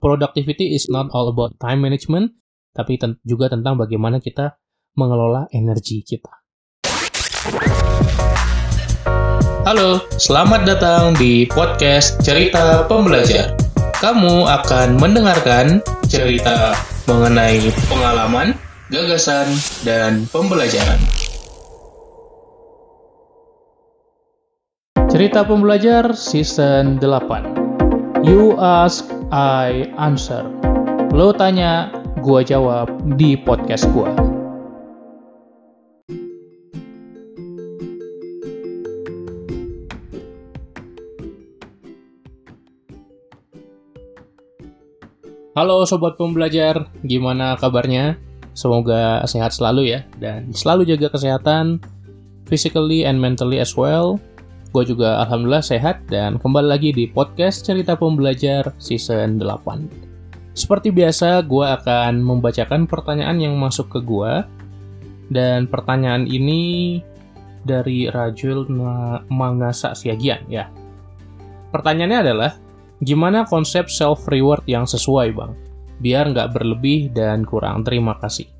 productivity is not all about time management, tapi ten juga tentang bagaimana kita mengelola energi kita. Halo, selamat datang di podcast Cerita Pembelajar. Kamu akan mendengarkan cerita mengenai pengalaman, gagasan, dan pembelajaran. Cerita Pembelajar Season 8 You ask, I answer. Lo tanya, gua jawab di podcast gua. Halo sobat pembelajar, gimana kabarnya? Semoga sehat selalu ya dan selalu jaga kesehatan physically and mentally as well. Gue juga alhamdulillah sehat dan kembali lagi di podcast Cerita Pembelajar season 8. Seperti biasa, gue akan membacakan pertanyaan yang masuk ke gue dan pertanyaan ini dari Rajul Mangasa Siagian ya. Pertanyaannya adalah, Gimana konsep self-reward yang sesuai, Bang? Biar nggak berlebih dan kurang. Terima kasih.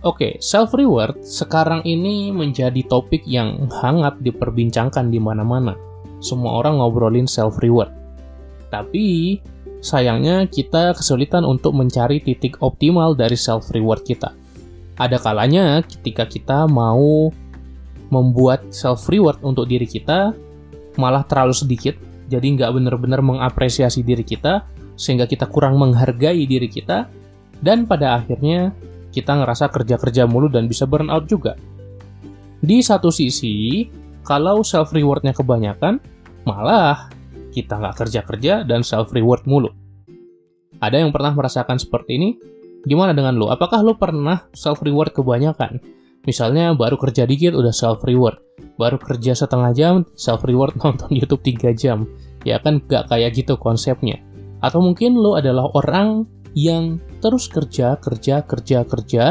Oke, self-reward sekarang ini menjadi topik yang hangat diperbincangkan di mana-mana. Semua orang ngobrolin self-reward. Tapi, sayangnya kita kesulitan untuk mencari titik optimal dari self-reward kita. Ada kalanya ketika kita mau membuat self-reward untuk diri kita, malah terlalu sedikit jadi nggak benar-benar mengapresiasi diri kita, sehingga kita kurang menghargai diri kita, dan pada akhirnya kita ngerasa kerja-kerja mulu dan bisa burn out juga. Di satu sisi, kalau self-rewardnya kebanyakan, malah kita nggak kerja-kerja dan self-reward mulu. Ada yang pernah merasakan seperti ini? Gimana dengan lo? Apakah lo pernah self-reward kebanyakan? Misalnya baru kerja dikit udah self-reward baru kerja setengah jam, self reward nonton YouTube 3 jam. Ya kan gak kayak gitu konsepnya. Atau mungkin lo adalah orang yang terus kerja, kerja, kerja, kerja,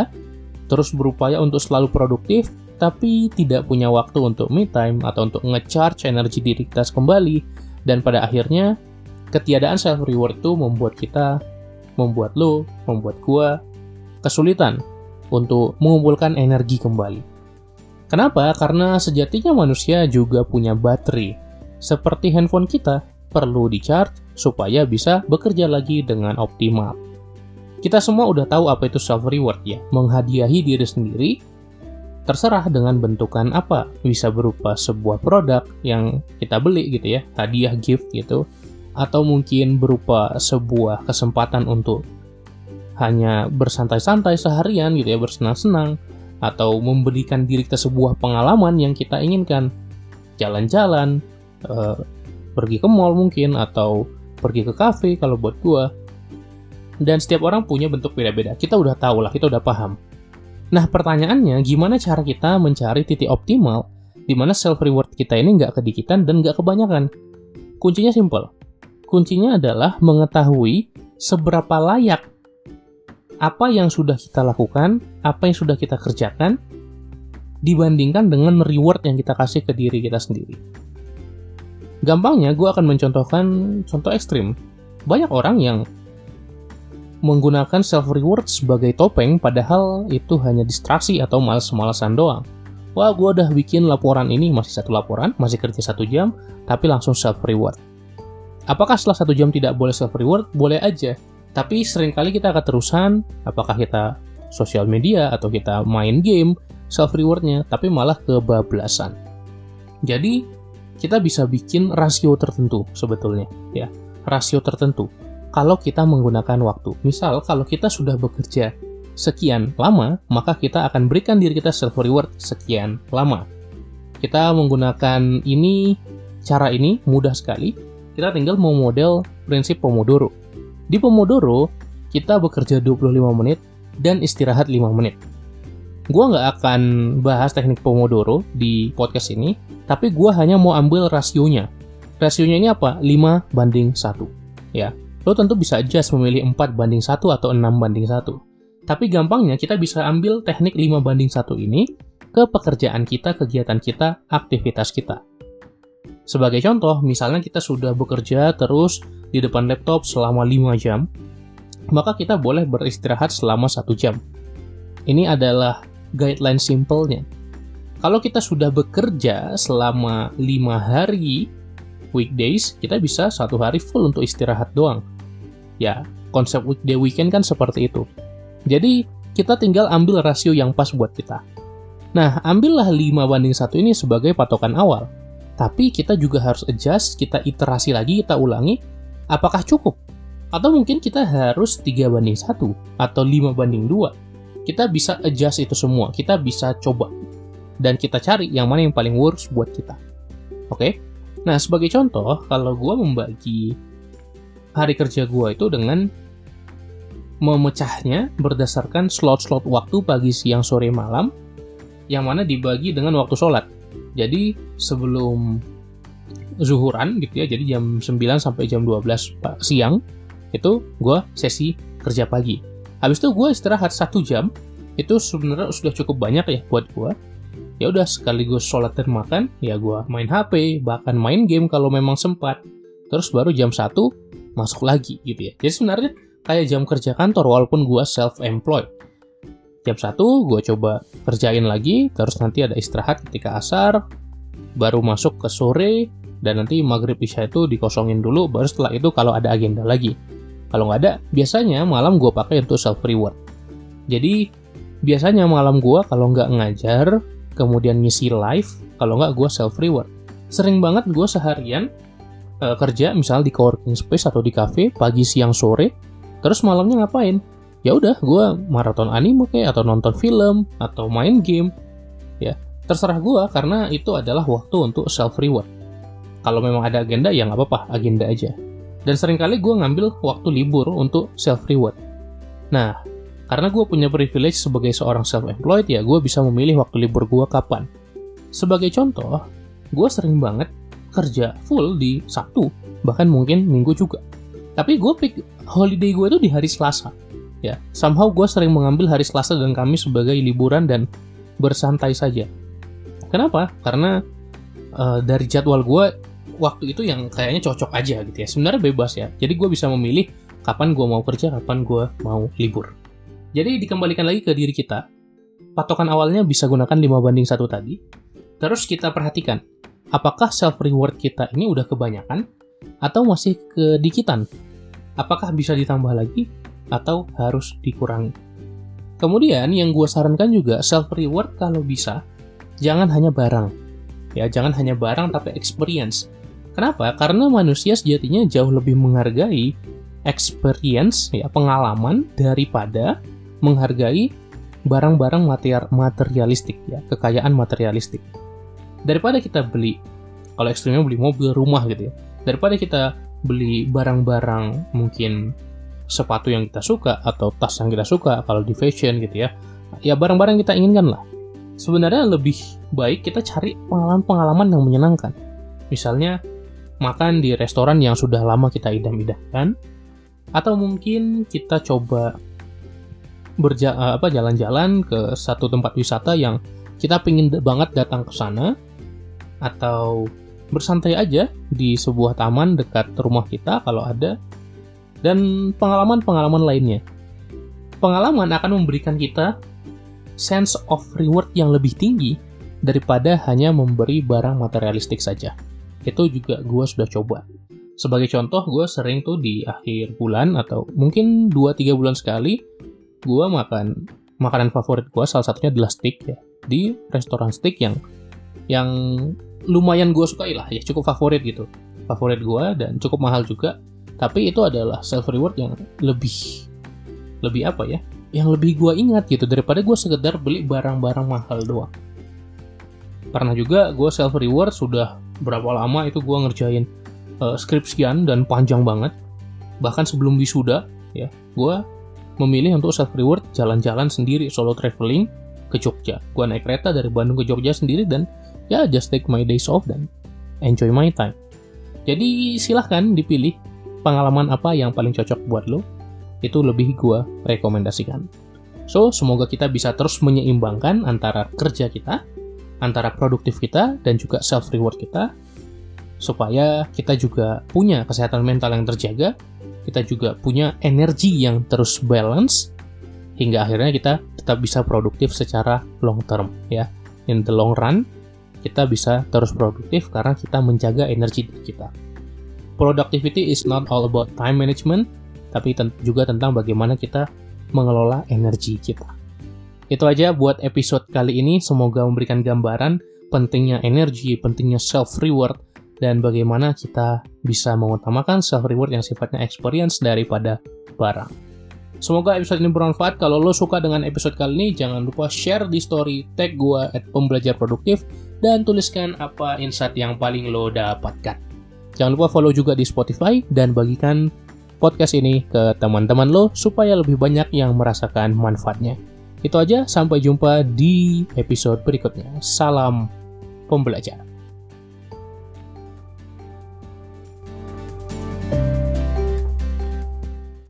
terus berupaya untuk selalu produktif, tapi tidak punya waktu untuk me time atau untuk ngecharge energi diri kita kembali, dan pada akhirnya ketiadaan self reward itu membuat kita, membuat lo, membuat gua kesulitan untuk mengumpulkan energi kembali. Kenapa? Karena sejatinya manusia juga punya baterai. Seperti handphone kita, perlu di-charge supaya bisa bekerja lagi dengan optimal. Kita semua udah tahu apa itu self-reward ya, menghadiahi diri sendiri, terserah dengan bentukan apa. Bisa berupa sebuah produk yang kita beli gitu ya, hadiah gift gitu, atau mungkin berupa sebuah kesempatan untuk hanya bersantai-santai seharian gitu ya, bersenang-senang, atau memberikan diri kita sebuah pengalaman yang kita inginkan. Jalan-jalan, uh, pergi ke mall mungkin, atau pergi ke cafe kalau buat gua. Dan setiap orang punya bentuk beda-beda. Kita udah tahu lah, kita udah paham. Nah, pertanyaannya, gimana cara kita mencari titik optimal di mana self-reward kita ini nggak kedikitan dan nggak kebanyakan? Kuncinya simple. Kuncinya adalah mengetahui seberapa layak apa yang sudah kita lakukan, apa yang sudah kita kerjakan, dibandingkan dengan reward yang kita kasih ke diri kita sendiri. Gampangnya, gue akan mencontohkan contoh ekstrim. Banyak orang yang menggunakan self-reward sebagai topeng, padahal itu hanya distraksi atau males-malesan doang. Wah, gue udah bikin laporan ini, masih satu laporan, masih kerja satu jam, tapi langsung self-reward. Apakah setelah satu jam tidak boleh self-reward? Boleh aja. Tapi sering kali kita akan terusan, apakah kita sosial media atau kita main game, self rewardnya, tapi malah kebablasan. Jadi kita bisa bikin rasio tertentu sebetulnya, ya rasio tertentu. Kalau kita menggunakan waktu, misal kalau kita sudah bekerja sekian lama, maka kita akan berikan diri kita self reward sekian lama. Kita menggunakan ini, cara ini mudah sekali. Kita tinggal mau model prinsip Pomodoro di Pomodoro, kita bekerja 25 menit dan istirahat 5 menit. Gua nggak akan bahas teknik Pomodoro di podcast ini, tapi gua hanya mau ambil rasionya. Rasionya ini apa? 5 banding 1. Ya, lo tentu bisa adjust memilih 4 banding 1 atau 6 banding 1. Tapi gampangnya kita bisa ambil teknik 5 banding 1 ini ke pekerjaan kita, kegiatan kita, aktivitas kita. Sebagai contoh, misalnya kita sudah bekerja terus di depan laptop selama 5 jam, maka kita boleh beristirahat selama satu jam. Ini adalah guideline simpelnya. Kalau kita sudah bekerja selama 5 hari weekdays, kita bisa satu hari full untuk istirahat doang. Ya, konsep weekday weekend kan seperti itu. Jadi, kita tinggal ambil rasio yang pas buat kita. Nah, ambillah 5 banding 1 ini sebagai patokan awal. Tapi kita juga harus adjust, kita iterasi lagi, kita ulangi, apakah cukup? Atau mungkin kita harus 3 banding 1 atau 5 banding 2. Kita bisa adjust itu semua, kita bisa coba. Dan kita cari yang mana yang paling works buat kita. Oke? Okay? Nah, sebagai contoh, kalau gue membagi hari kerja gue itu dengan memecahnya berdasarkan slot-slot waktu pagi, siang, sore, malam, yang mana dibagi dengan waktu sholat jadi sebelum zuhuran gitu ya, jadi jam 9 sampai jam 12 siang, itu gue sesi kerja pagi. Habis itu gue istirahat satu jam, itu sebenarnya sudah cukup banyak ya buat gue. Ya udah sekaligus sholat dan makan, ya gue main HP, bahkan main game kalau memang sempat. Terus baru jam 1 masuk lagi gitu ya. Jadi sebenarnya kayak jam kerja kantor walaupun gue self-employed jam 1 gue coba kerjain lagi terus nanti ada istirahat ketika asar baru masuk ke sore dan nanti maghrib isya itu dikosongin dulu baru setelah itu kalau ada agenda lagi kalau nggak ada biasanya malam gue pakai untuk self reward jadi biasanya malam gue kalau nggak ngajar kemudian ngisi live kalau nggak gue self reward. Sering banget gue seharian uh, kerja misal di coworking space atau di cafe pagi siang sore terus malamnya ngapain? Ya udah gue maraton anime kayak atau nonton film atau main game. Ya terserah gue karena itu adalah waktu untuk self reward. Kalau memang ada agenda ya nggak apa-apa agenda aja. Dan sering kali gue ngambil waktu libur untuk self reward. Nah karena gue punya privilege sebagai seorang self employed ya gue bisa memilih waktu libur gue kapan. Sebagai contoh gue sering banget kerja full di Sabtu bahkan mungkin Minggu juga. Tapi gue pick holiday gue itu di hari Selasa ya. Somehow gue sering mengambil hari Selasa dan Kamis sebagai liburan dan bersantai saja. Kenapa? Karena uh, dari jadwal gue waktu itu yang kayaknya cocok aja gitu ya. Sebenarnya bebas ya. Jadi gue bisa memilih kapan gue mau kerja kapan gue mau libur jadi dikembalikan lagi ke diri kita patokan awalnya bisa gunakan 5 banding satu tadi terus kita perhatikan apakah self reward kita ini udah kebanyakan atau masih kedikitan apakah bisa ditambah lagi atau harus dikurangi. Kemudian yang gue sarankan juga self reward kalau bisa jangan hanya barang. Ya, jangan hanya barang tapi experience. Kenapa? Karena manusia sejatinya jauh lebih menghargai experience ya pengalaman daripada menghargai barang-barang materialistik ya, kekayaan materialistik. Daripada kita beli kalau ekstrimnya beli mobil, rumah gitu ya. Daripada kita beli barang-barang mungkin sepatu yang kita suka atau tas yang kita suka kalau di fashion gitu ya ya barang-barang kita inginkan lah sebenarnya lebih baik kita cari pengalaman-pengalaman yang menyenangkan misalnya makan di restoran yang sudah lama kita idam-idamkan atau mungkin kita coba berja eh, apa jalan-jalan ke satu tempat wisata yang kita pingin banget datang ke sana atau bersantai aja di sebuah taman dekat rumah kita kalau ada dan pengalaman-pengalaman lainnya. Pengalaman akan memberikan kita sense of reward yang lebih tinggi daripada hanya memberi barang materialistik saja. Itu juga gue sudah coba. Sebagai contoh, gue sering tuh di akhir bulan atau mungkin 2-3 bulan sekali, gue makan makanan favorit gue salah satunya adalah steak ya. Di restoran steak yang yang lumayan gue sukai lah ya, cukup favorit gitu. Favorit gue dan cukup mahal juga tapi itu adalah self reward yang lebih lebih apa ya yang lebih gue ingat gitu daripada gue sekedar beli barang-barang mahal doang Karena juga gue self reward sudah berapa lama itu gue ngerjain uh, skripsian dan panjang banget bahkan sebelum wisuda ya gue memilih untuk self reward jalan-jalan sendiri solo traveling ke Jogja gue naik kereta dari Bandung ke Jogja sendiri dan ya just take my days off dan enjoy my time jadi silahkan dipilih pengalaman apa yang paling cocok buat lo, itu lebih gue rekomendasikan. So, semoga kita bisa terus menyeimbangkan antara kerja kita, antara produktif kita, dan juga self-reward kita. supaya kita juga punya kesehatan mental yang terjaga, kita juga punya energi yang terus balance, hingga akhirnya kita tetap bisa produktif secara long term ya. In the long run, kita bisa terus produktif karena kita menjaga energi kita. Productivity is not all about time management, tapi juga tentang bagaimana kita mengelola energi kita. Itu aja buat episode kali ini, semoga memberikan gambaran pentingnya energi, pentingnya self-reward, dan bagaimana kita bisa mengutamakan self-reward yang sifatnya experience daripada barang. Semoga episode ini bermanfaat. Kalau lo suka dengan episode kali ini, jangan lupa share di story tag gue at pembelajar produktif dan tuliskan apa insight yang paling lo dapatkan. Jangan lupa follow juga di Spotify dan bagikan podcast ini ke teman-teman lo supaya lebih banyak yang merasakan manfaatnya. Itu aja, sampai jumpa di episode berikutnya. Salam pembelajar.